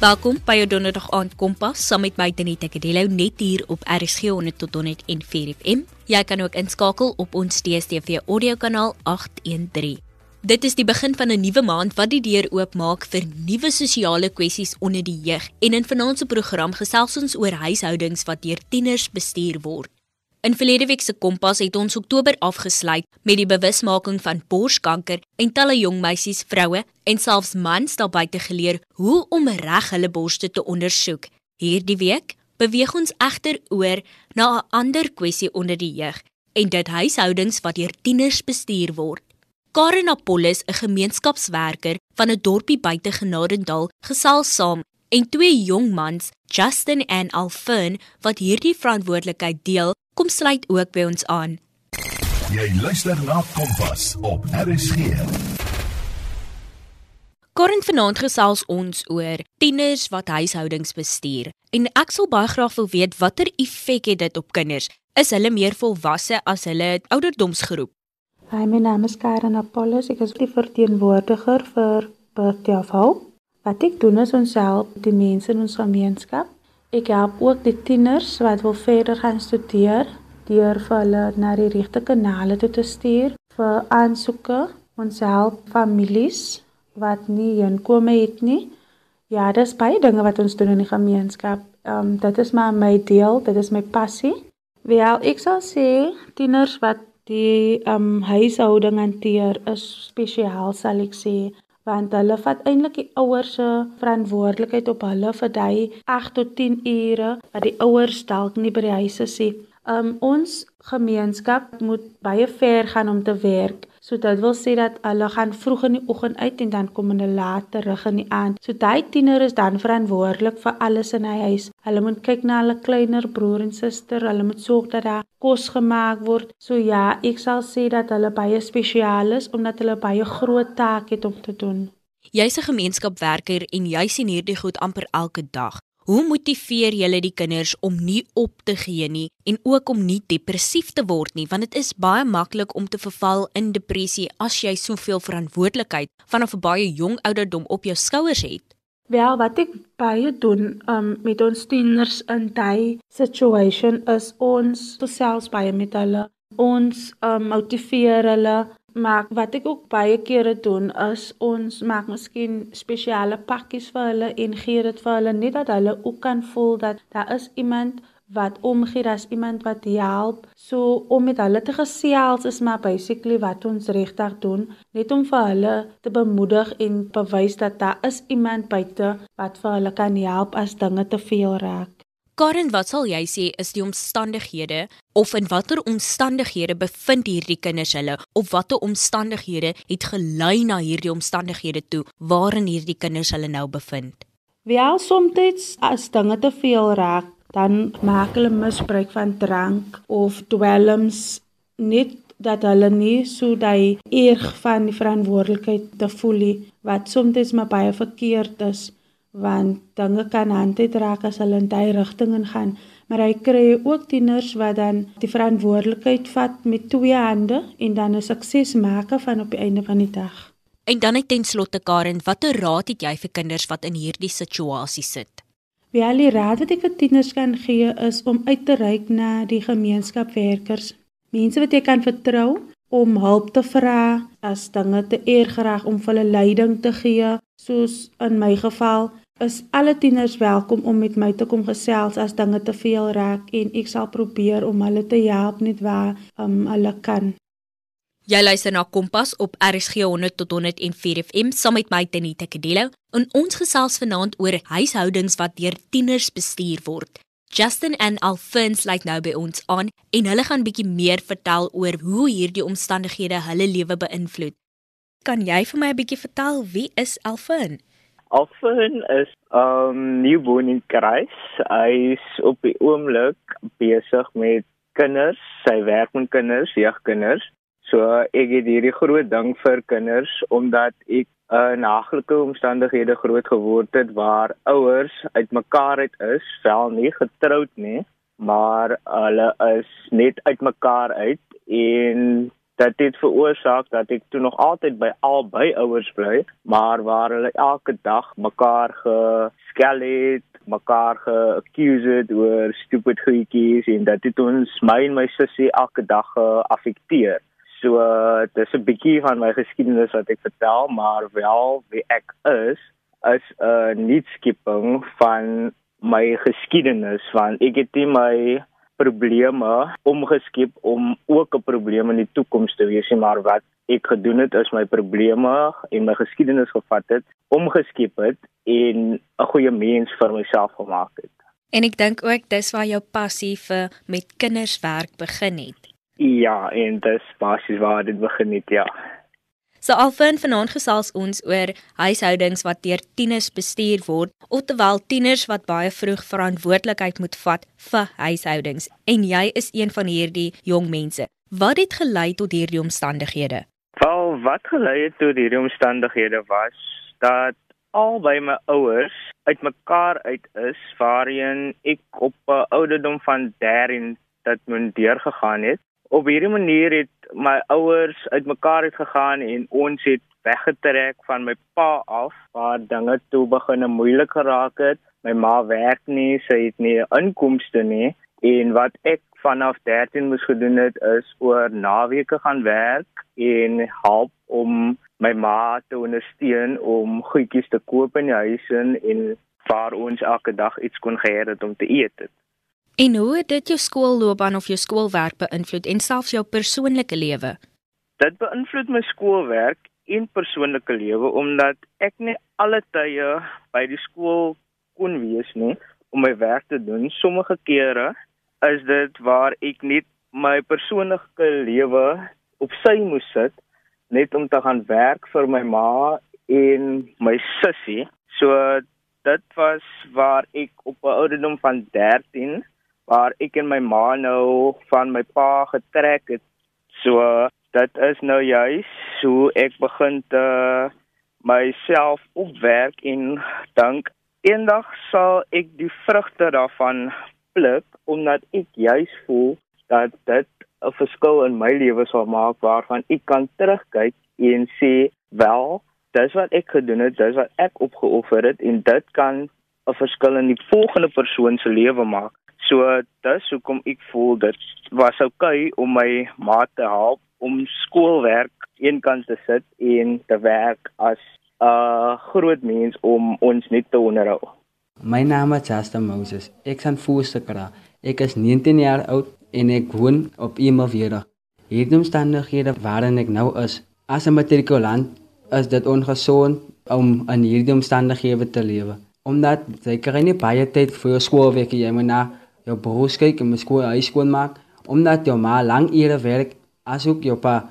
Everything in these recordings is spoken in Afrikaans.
Welkom by jou donderdag aand kompas saam met my Denita Kadello net hier op RSG 100 tot 104 FM. Jy kan ook inskakel op ons DStv audiokanaal 813. Dit is die begin van 'n nuwe maand wat die deur oopmaak vir nuwe sosiale kwessies onder die jeug en in vanaand se program gesels ons oor huishoudings wat deur tieners bestuur word. In verlede week se Kompas het ons Oktober afgesluit met die bewusmaking van borskanker en talle jong meisies, vroue en selfs mans daar buite geleer hoe om reg hulle borste te ondersoek. Hierdie week beweeg ons egter oor na 'n ander kwessie onder die jeug en dit huishoudings wat deur tieners bestuur word. Karen Apollos, 'n gemeenskapswerker van 'n dorpie buite Genadendal, gesels saam en twee jong mans, Justin en Alfern, wat hierdie verantwoordelikheid deel kom sluit ook by ons aan. Jy luister na Kompas op RSG. Kort vanaand gesels ons oor tieners wat huishoudings bestuur en ek sal baie graag wil weet watter effek het dit op kinders? Is hulle meer volwasse as hulle ouderdomsgroep? Hi, my naam is Karen Apollos. Ek is die verteenwoordiger vir Birthday of Hope. Wat ek doen is ons help die mense in ons gemeenskap Ek help ook die tieners wat wil verder gaan studeer deur vir hulle na die regte kanale toe te stuur vir aansoeke. Ons help families wat nie inkomste het nie. Ja, dis baie dinge wat ons doen in die gemeenskap. Ehm um, dit is maar my deel, dit is my passie. Wel, ek sal sê tieners wat die ehm um, huishouding hanteer is spesiaal sal ek sê want hulle vat eintlik die ouers se verantwoordelikheid op hulle vir daai 8 tot 10 ure wat die ouers dalk nie by die huis is nie. Um ons gemeenskap moet baie ver gaan om te werk. So dit wil sê dat hulle gaan vroeg in die oggend uit en dan kom hulle laat terug in die aand. So daai tiener is dan verantwoordelik vir alles in hy huis. Hulle moet kyk na hulle kleiner broer en suster. Hulle moet sorg dat daar kos gemaak word. So ja, ek sal sê dat hulle baie spesiaal is omdat hulle baie groot taak het om te doen. Jy's 'n gemeenskapswerker en jy sien hierdie goed amper elke dag. Hoe motiveer jy die kinders om nie op te gee nie en ook om nie depressief te word nie want dit is baie maklik om te verval in depressie as jy soveel verantwoordelikheid vanaf 'n baie jong ouderdom op jou skouers het. Wel, wat ek baie doen um, met ons tieners in daai situation is ons selfs baie met hulle. Ons um, motiveer hulle Maar wat ek ook baie kere doen is ons maak miskien spesiale pakkies vir hulle en gee dit vir hulle net dat hulle ook kan voel dat daar is iemand wat omgee, daar's iemand wat help. So om met hulle te gesels is maar basically wat ons regtig doen, net om vir hulle te bemoedig en bewys dat daar is iemand buite wat vir hulle kan help as dinge te veel raak. Karen, wat sal jy sê is die omstandighede of in watter omstandighede bevind hierdie kinders hulle of watter omstandighede het gelei na hierdie omstandighede toe waarin hierdie kinders hulle nou bevind? Wel, soms as dinge te veel raak, dan maak hulle misbruik van drank of dwelms net dat hulle nie so daai erg van die verantwoordelikheid te voel nie wat soms maar baie verkeerd is want dinge kan handuitrak as hulle in daai rigting ingaan maar hy kry ook tieners wat dan die verantwoordelikheid vat met twee hande en dan 'n sukses maak van op die einde van die dag. En dan net ten slotte Karen, watter raad het jy vir kinders wat in hierdie situasie sit? Wel, die raad wat ek vir tieners kan gee is om uit te reik na die gemeenskapwerkers, mense wat jy kan vertrou om hulp te vra as dinge te erg raak om hulle leiding te gee, soos in my geval is alle tieners welkom om met my te kom gesels as dinge te veel raak en ek sal probeer om hulle te help net waar um, hulle kan. Jy luister na Kompas op RSG 100 tot 104 FM saam met my Tenita Kadello en ons gesels vanaand oor huishoudings wat deur tieners bestuur word. Justin en Alphonse lyk nou by ons aan en hulle gaan bietjie meer vertel oor hoe hierdie omstandighede hulle lewe beïnvloed. Kan jy vir my 'n bietjie vertel wie is Alphonse? Alfin is um nuutwoon in Kruis. Hy is op die oomblik besig met kinders. Sy werk met kinders, jeugkinders. So ek het hierdie groot ding vir kinders omdat ek uh, in naglike omstandighede groot geword het waar ouers uitmekaar uit is, wel nie getroud nie, maar hulle is net uitmekaar uit en dit het veroorsaak dat ek toe nog altyd by albei ouers bly, maar waar hulle elke dag mekaar geskel het, mekaar geaccuse het oor stupid goedjies en dit het ons my en my sussie elke dag geaffekteer. So dis 'n bietjie van my geskiedenis wat ek vertel, maar wel wie ek is is 'n nuutskeping van my geskiedenis want ek het nie my probleme omgeskep om ook 'n probleem in die toekoms te wees maar wat ek gedoen het is my probleme en my geskiedenis gevat het, omgeskep het en 'n goeie mens vir myself gemaak het. En ek dink ook dis waar jou passie vir met kinders werk begin het. Ja, en dis basies waar dit begin het, ja. So alvin vanaand gesels ons oor huishoudings wat deur tieners bestuur word, oftelwel tieners wat baie vroeg verantwoordelikheid moet vat vir huishoudings. En jy is een van hierdie jong mense. Wat het gelei tot hierdie omstandighede? Wel, wat gelei het tot hierdie omstandighede was dat albei my ouers uitmekaar uit is waarheen ek op 'n ouderdom van 13 dat moet deurgegaan het op hierdie manier het my ouers uitmekaar het gegaan en ons het weggetrek van my pa af waar dinge toe begin moeilik geraak het. My ma werk nie, sy het nie inkomste nie en wat ek vanaf 13 moes gedoen het is oor naweke gaan werk en help om my ma te ondersteun om goedjies te koop in die huis en waar ons elke dag iets kon gehê het om te eet. Het. En hoe het dit jou skoolloopbaan of jou skoolwerk beïnvloed en selfs jou persoonlike lewe? Dit beïnvloed my skoolwerk en persoonlike lewe omdat ek nie alle tye by die skool kon wees nie om my werk te doen. Sommige kere is dit waar ek net my persoonlike lewe op sy moes sit net om te gaan werk vir my ma en my sussie. So dit was waar ek op 'n ouderdom van 13 waar ek en my ma nou van my pa getrek het. So dit is nou juis hoe ek begin te myself opwerk en dink eendag sal ek die vrugte daarvan pluk omdat ek juis voel dat dit 'n verskil in my lewe sal maak waarvan ek kan terugkyk en sê wel dis wat ek gedoen het dis wat ek opgeoffer het en dit kan 'n verskil in die volgende persoon se lewe maak So dis hoekom ek voel dit was oukei okay om my ma te help om skoolwerk eenkant te sit en te werk as 'n uh, groot mens om ons net te onderhou. My naam is Justin Moses. Ek is 'n voorsteker. Ek is 19 jaar oud en ek woon op Imaviera. Hierdie omstandighede waarin ek nou is, as 'n matrikulant, is dit ongesond om in hierdie omstandighede te lewe. Omdat jy kry nie baie tyd vir jou skoolwerk jy moet na jou broers kyk en my skool huis skoon maak omdat jou ma lank ure werk asook jou pa.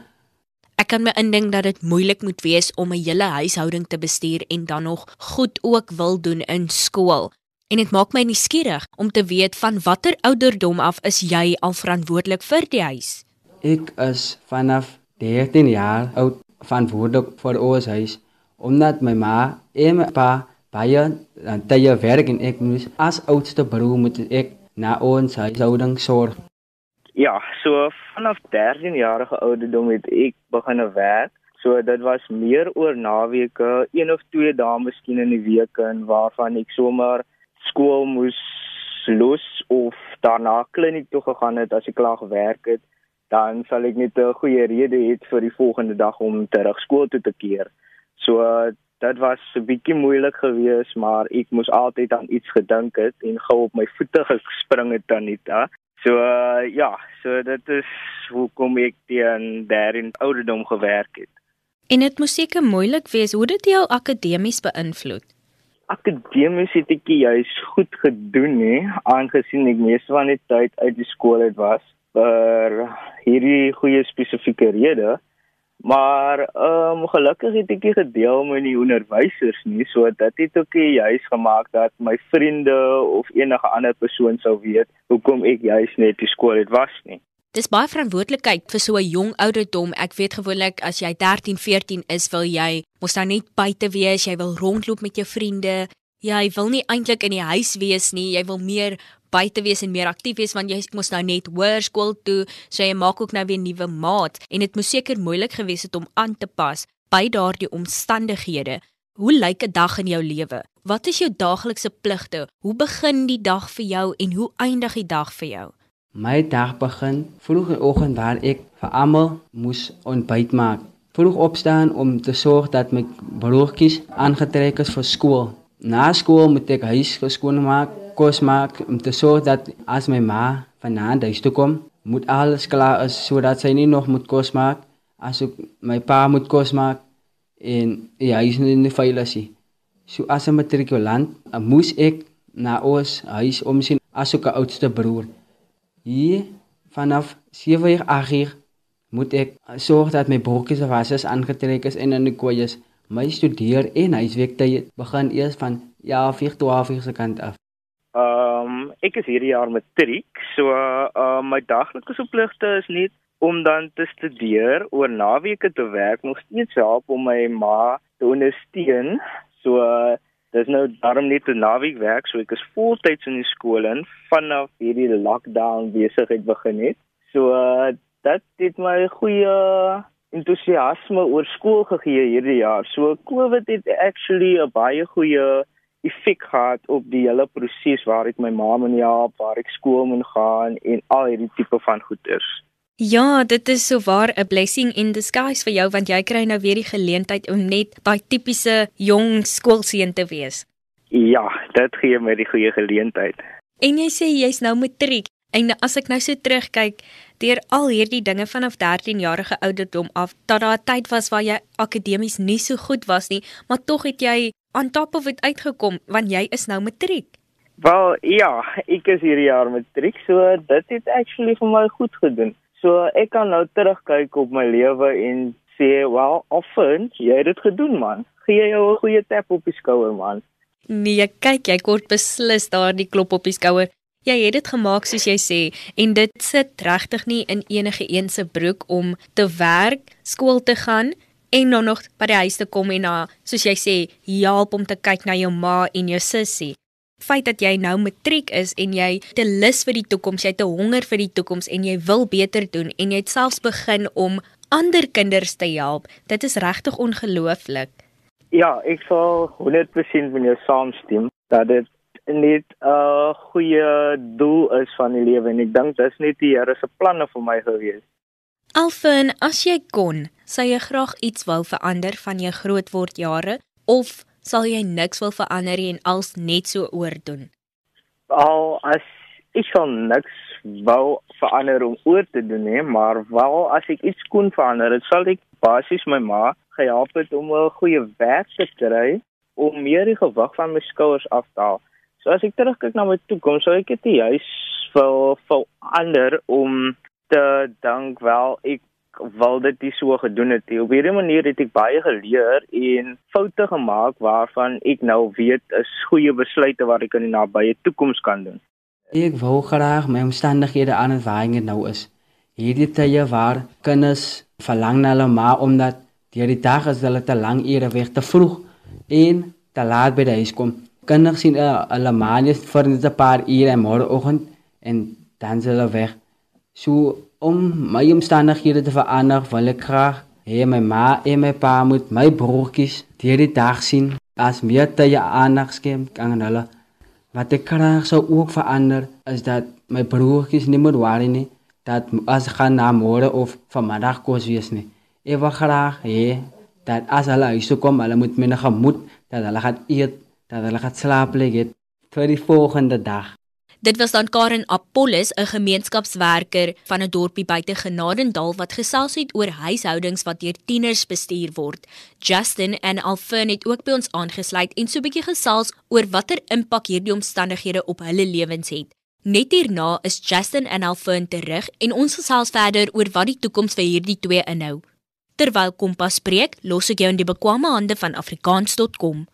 Ek kan my indink dat dit moeilik moet wees om 'n hele huishouding te bestuur en dan nog goed ook wil doen in skool. En dit maak my nuuskierig om te weet van watter ouderdom af is jy al verantwoordelik vir die huis? Ek is vanaf 13 jaar oud verantwoordelik vir ons huis omdat my ma en my pa baie aan tye werk en ek moet as oudste broer moet ek na ons huishouding sorg. Ja, so vanaf 13 jarige ouderdom het ek begin werk. So dit was meer oor naweke, een of twee dae miskien in die week en waarvan ek sommer skool moes los of daarna kliniek toe gegaan het as ek klaar gewerk het, dan sal ek net 'n goeie rede hê vir die volgende dag om terug skool toe te keer. So dit was 'n bietjie moeilik geweest, maar ek moes altyd aan iets gedink het en gou op my voete gespring het dan net. So uh, ja, so dit is hoekom ek teen daarin ouderdom gewerk het. En dit moes seker moeilik wees hoe dit jou akademies beïnvloed. Akademies het ek juis goed gedoen nie, aangesien ek meeste van die tyd uit die skool uit was vir hierdie goeie spesifieke rede. Maar ehm um, gelukkig het ek dit gedeel met die onderwysers nie, so dit het ook nie juis gemaak dat my vriende of enige ander persoon sou weet hoekom ek juis net die skool het was nie. Dis baie verantwoordelikheid vir so 'n jong ouderdom. Ek weet gewoonlik as jy 13, 14 is, wil jy mos nou net buite wees, jy wil rondloop met jou vriende. Jy wil nie eintlik in die huis wees nie, jy wil meer buite wees en meer aktief wees want jy moes nou net hoërskool toe, so jy maak ook nou weer nuwe maats en dit moes seker moeilik gewees het om aan te pas by daardie omstandighede. Hoe lyk 'n dag in jou lewe? Wat is jou daaglikse pligte? Hoe begin die dag vir jou en hoe eindig die dag vir jou? My dag begin vroeg in die oggend waar ek vir almal moes ontbyt maak. Vroeg opstaan om te sorg dat my broertjies aangetrek is vir skool. Na skool moet ek huis geskoon maak, kos maak om te sorg dat as my ma vanaand huis toe kom, moet alles klaar is sodat sy nie nog moet kos maak as ook my pa moet kos maak en ja, hy is in die veiligheid. So as 'n matrikulant, moes ek na ons huis omsien as ook 'n oudste broer. Hier vanaf 7 uur 8 uur moet ek sorg dat my broertjies of asse aangetrek is en in die kooi is. My studeer en huiswerk tyd begin eers van ja, 4 tot 12 uur se kant af. Ehm um, ek is hierdie jaar matriek, so uh my daaglikse pligte is net om dan te studeer, oor naweke te werk, nog steeds help om my ma te ondersteun. So dis nou daarom net 'n naweek werk, so ek is voltyds in die skool in vanaf hierdie lockdown besigheid begin het. So dit het my goeie entoesiasme oor skool gegee hierdie jaar. So COVID het actually 'n baie goeie effek gehad op die hele proses waar ek my ma moet help, waar ek skool moet gaan en al hierdie tipe van goeders. Ja, dit is so waar 'n blessing in disguise vir jou want jy kry nou weer die geleentheid om net daai tipiese jong skoolseun te wees. Ja, dit gee my die goeie geleentheid. En jy sê jy's nou matriek en as ek nou so terugkyk deur al hierdie dinge vanaf 13 jarige ouderdom af dat daar 'n tyd was waar jy akademies nie so goed was nie, maar tog het jy aan top of dit uitgekom want jy is nou matriek. Wel, ja, ek is hierdie jaar matriek, so dit het actually vir my goed gedoen. So ek kan nou terugkyk op my lewe en sê, "Wel, often jy het dit gedoen, man. Gee jou 'n goeie tap op die skouer, man." Nee, kyk, jy kort beslis daardie klop op die skouer. Jy het dit gemaak soos jy sê en dit sit regtig nie in enige een se broek om te werk, skool te gaan en dan nog by die huis te kom en na, soos jy sê, help om te kyk na jou ma en jou sussie feit dat jy nou matriek is en jy te lus vir die toekoms, jy te honger vir die toekoms en jy wil beter doen en jy het selfs begin om ander kinders te help. Dit is regtig ongelooflik. Ja, ek sal 100% met jou saamstem dat dit net 'n goeie doel is van die lewe en ek dink dis net die Here se planne vir my gewees. Alfin, as jy kon, sou jy graag iets wou verander van jou grootword jare of sal jy niks wil verander en als net so oordoen. Al as ek sal niks wou verander om oor te doen nie, maar wel as ek iets kon verander, dit sal ek basies my ma gehelp het om 'n goeie werk te kry om meer die gewig van my skouers af te haal. So as ek terugkyk na my toekoms, sou ek dit juis vir vir ander om te dank wel ek wil dit nie so gedoen het nie. Op hierdie manier het ek baie geleer en foute gemaak waarvan ek nou weet is goeie besluite wat ek in die nabye toekoms kan doen. Ek wou graag my omstandighede aan het waar ek nou is. Hierdie tye waar kinders verlang na hulle ma omdat deur die dag is hulle te lank ure weg te vroeg en te laat by die huis kom. Kinders sien uh, hulle ma net vir net 'n paar ure môreoggend en dan is hulle weg. So om my omstandighede te verander, wil ek graag hê my ma en my pa moet my broertjies deur die dag sien as meer tye aandag skenk aan hulle. Wat ek graag sou ook verander is dat my broertjies nie moet worry nie dat as gaan na môre of vanmiddag kos wees nie. Ek wil graag hê dat as hulle huis toe kom, hulle moet minder gemoed dat hulle gaan eet, dat hulle gaan slaap lê vir die volgende dag. Dit was dan Karen Apollos, 'n gemeenskapswerker van 'n dorpie buite Genadendal wat gesels het oor huishoudings wat deur tieners bestuur word. Justin en Alfern het ook by ons aangesluit en so 'n bietjie gesels oor watter impak hierdie omstandighede op hulle lewens het. Net hierna is Justin en Alfern terug en ons gesels verder oor wat die toekoms vir hierdie twee inhou. Terwyl Kompas spreek, los ek jou in die bekwame hande van afrikaans.com.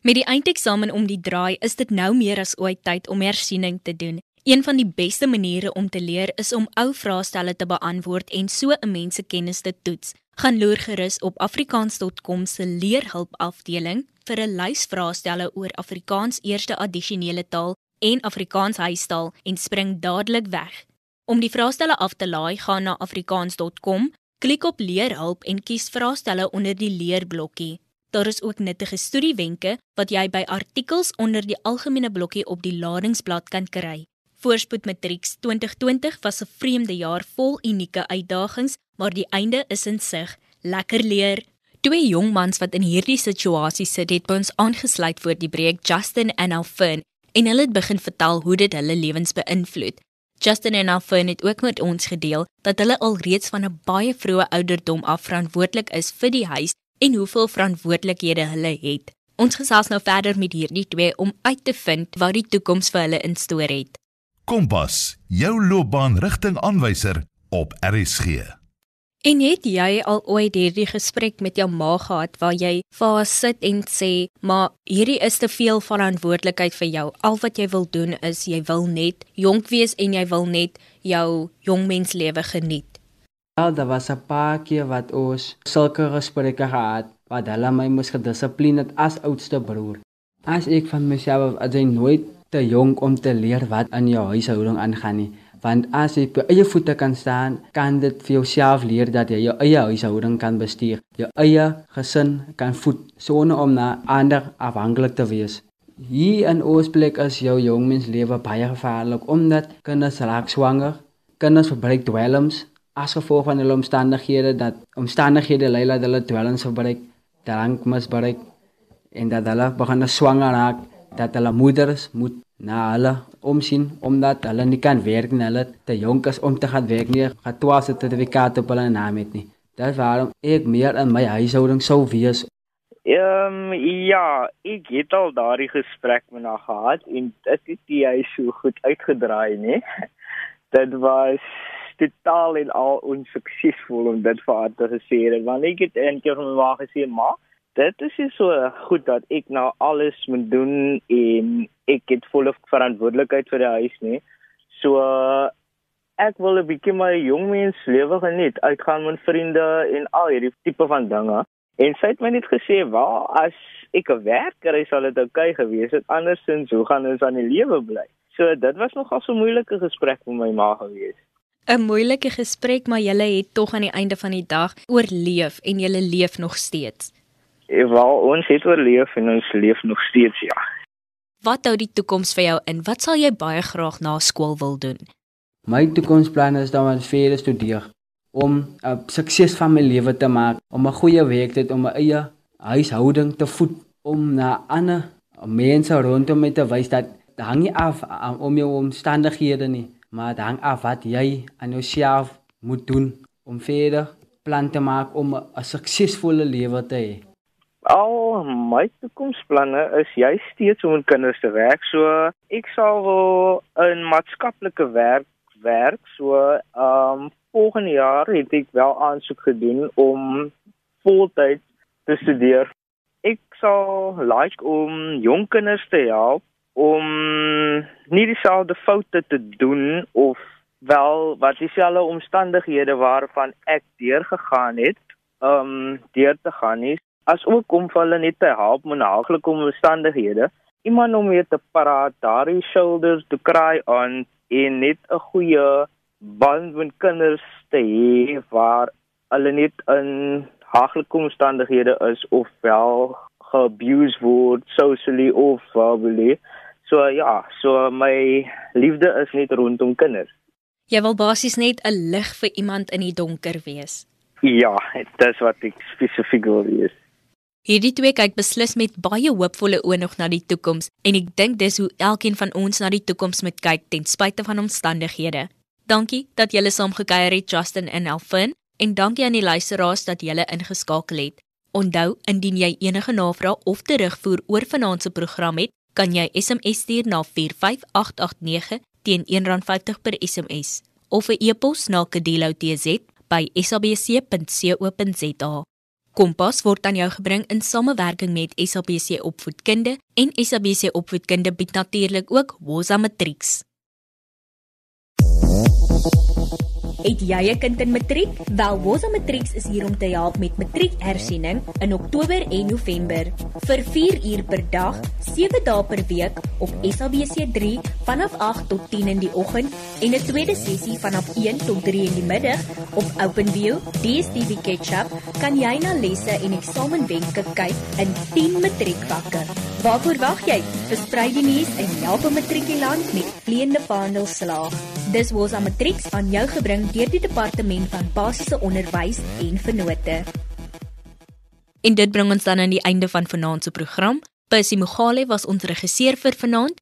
Met die eindeksamen om die draai, is dit nou meer as ooit tyd om hersiening te doen. Een van die beste maniere om te leer is om ou vraestelle te beantwoord en so 'n mens se kennis te toets. Gaan loer gerus op afrikaans.com se leerhulp afdeling vir 'n lys vraestelle oor Afrikaans eerste addisionele taal en Afrikaans huistaal en spring dadelik weg. Om die vraestelle af te laai, gaan na afrikaans.com, klik op leerhulp en kies vraestelle onder die leerblokkie. Daar is ook nuttige studiewenke wat jy by artikels onder die algemene blokkie op die ladingsblad kan kry. Voorspoed Matrieks 2020 was 'n vreemde jaar vol unieke uitdagings, maar die einde is in sig. Lekker leer. Twee jong mans wat in hierdie situasie sit, het by ons aangesluit vir die breek, Justin en Alfin, en hulle het begin vertel hoe dit hulle lewens beïnvloed. Justin en Alfin het ook met ons gedeel dat hulle alreeds van 'n baie vroeë ouderdom af verantwoordelik is vir die huis en hoeveel verantwoordelikhede hulle het. Ons gesels nou verder met hierdie twee om uit te vind wat die toekoms vir hulle instoor het. Kompas, jou loopbaanrigtingaanwyser op RSG. En het jy al ooit hierdie gesprek met jou ma gehad waar jy vir haar sit en sê, "Maar hierdie is te veel verantwoordelikheid vir jou. Al wat jy wil doen is jy wil net jonk wees en jy wil net jou jongmenslewe geniet." Ja, daar was 'n paar keer wat ons sulke gesprekke gehad wat hulle my moes gedissiplineer as oudste broer. As ek van myself as jy nooit te jonk om te leer wat in jou huishouding aangaan nie, want as jy op eie voete kan staan, kan dit vir jouself leer dat jy jou eie huishouding kan bestuur, jou eie gesin kan voed sonder om na ander afhanklik te wees. Hier in Oosplek is jou jongmens lewe baie gevaarlik omdat kinders raak swanger, kinders verbruik dwelms as gevolg van hulle omstandighede dat omstandighede lei dat hulle dwelms verbruik, drankmisbruik en dat hulle begin swanger raak dat hulle moeders moet na hulle omsien omdat hulle nie kan werk nie, hulle te jonk is om te gaan werk nie, gaan twaas sertifikaat op hulle naam het nie. Dis waarom ek meer in my huishouding sou wees. Ehm um, ja, ek het al daardie gesprek met haar gehad en dit het nie hy so goed uitgedraai nie. Dit was totaal en al onsuksesvol om dit vir haar te sê. Want ek het eendag vir my ma gesê, "Ma, dit is so goed dat ek nou alles moet doen en ek het volle verantwoordelikheid vir die huis nie. So ek wil 'n bietjie my jongmens lewe geniet, uitgaan met vriende en al hierdie tipe van dinge. En sy het my net gesê, "Waar as ek 'n werker is, sal dit oukei gewees het. Andersins, hoe gaan ons aan die lewe bly?" So dit was nogal so 'n moeilike gesprek met my ma gewees. 'n Moeilike gesprek, maar julle het tog aan die einde van die dag oorleef en julle leef nog steeds. Wel, ons het oorleef en ons leef nog steeds, ja. Wat hou die toekoms vir jou in? Wat sal jy baie graag na skool wil doen? My toekomsplan is dan om verder studeer om 'n sukses van my lewe te maak, om 'n goeie werk te hê, om 'n eie huishouding te voed, om na ander mense rondom my te wys dat dit hang nie af om jou omstandighede nie, maar hang af wat jy aan jouself moet doen om verder plan te maak om 'n suksesvolle lewe te hê. Al my toekomsplanne is jy steeds om met kinders te werk. So ek sal wel in maatskaplike werk werk. So ehm um, volgende jaar het ek wel aansoek gedoen om voltyds te studeer. Ek sal like om jong kinders te help om nie dieselfde foute te doen of wel wat dieselfde omstandighede waarvan ek deurgegaan het, um, deur te gaan nie as ook om hulle net te help met haaglike omstandighede. Iemand om weer te praat, daardie shoulders to cry on en net 'n goeie band met kinders te hê waar hulle net in haaglike omstandighede is of wel geabuse word socially of verbally. So ja, so my liefde is net rondom kinders. Jy wil basies net 'n lig vir iemand in die donker wees. Ja, dit is wat ek spesifiek wil wees. Hierdie twee kyk beslis met baie hoopvolle oë nog na die toekoms en ek dink dis hoe elkeen van ons na die toekoms moet kyk ten spyte van omstandighede. Dankie dat julle saam gekuier het Justin en Elfin en dankie aan die luisteraars dat julle ingeskakel het. Onthou indien jy enige navrae of terugvoer oor vanaand se program het, kan jy SMS stuur na 45889 teen R1.50 per SMS of 'n e-pos na kedeloutz@sabc.co.za. Kompas word aan jou gebring in samewerking met SABC Opvoedkunde en SABC Opvoedkunde bied natuurlik ook Woza Matrieks. Het jy 'n kind in matriek? Wel, Woza Matrieks is hier om te help met matriekhersiening in Oktober en November. Vir 4 uur per dag, 7 dae per week op SABC3 vanaf 8 tot 10 in die oggend en 'n tweede sessie vanaf 1 tot 3 in die middag op OpenView, DStv Ketchup, kan jy na lesse en eksamenwenke kyk in 10 matriekvakke. Waarvoor wag jy? Versprei die nuus en help 'n matrikulant met vleiende vaandel slaag. Dis aan Matrieks aan jou gebring deur die Departement van Basiese Onderwys en Vennote. En dit bring ons dan aan die einde van vanaand se program. Percy Mogale was ons regisseur vir vanaand